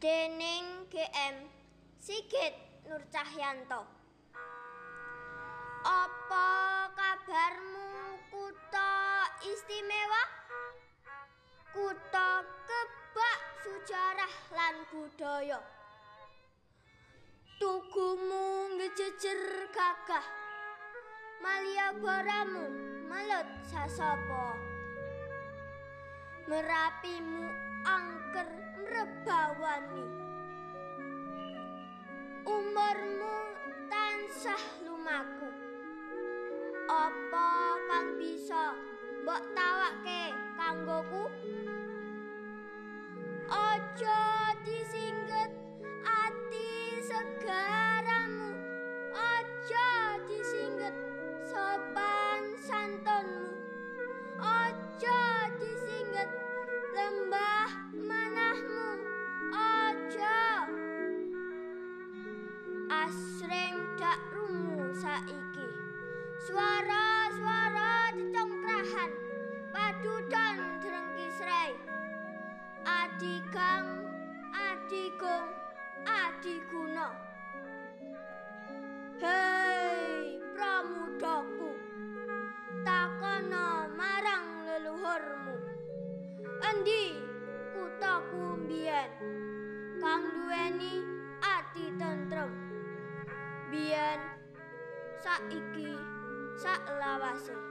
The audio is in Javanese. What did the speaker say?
dening GM Sigit Nur Cahyanto. Apa kabarmu kutha istimewa? Kutha kebak sejarah lan budaya. Tugumu ngejejer gagah. Malia baramu melut sasapa. Merapimu angker mrebawani. Umurmu tansah lumaku. Apa kang bisa mbok tawake kanggoku? Aja asring dak rumu saiki. Biyen saiki sak lawase.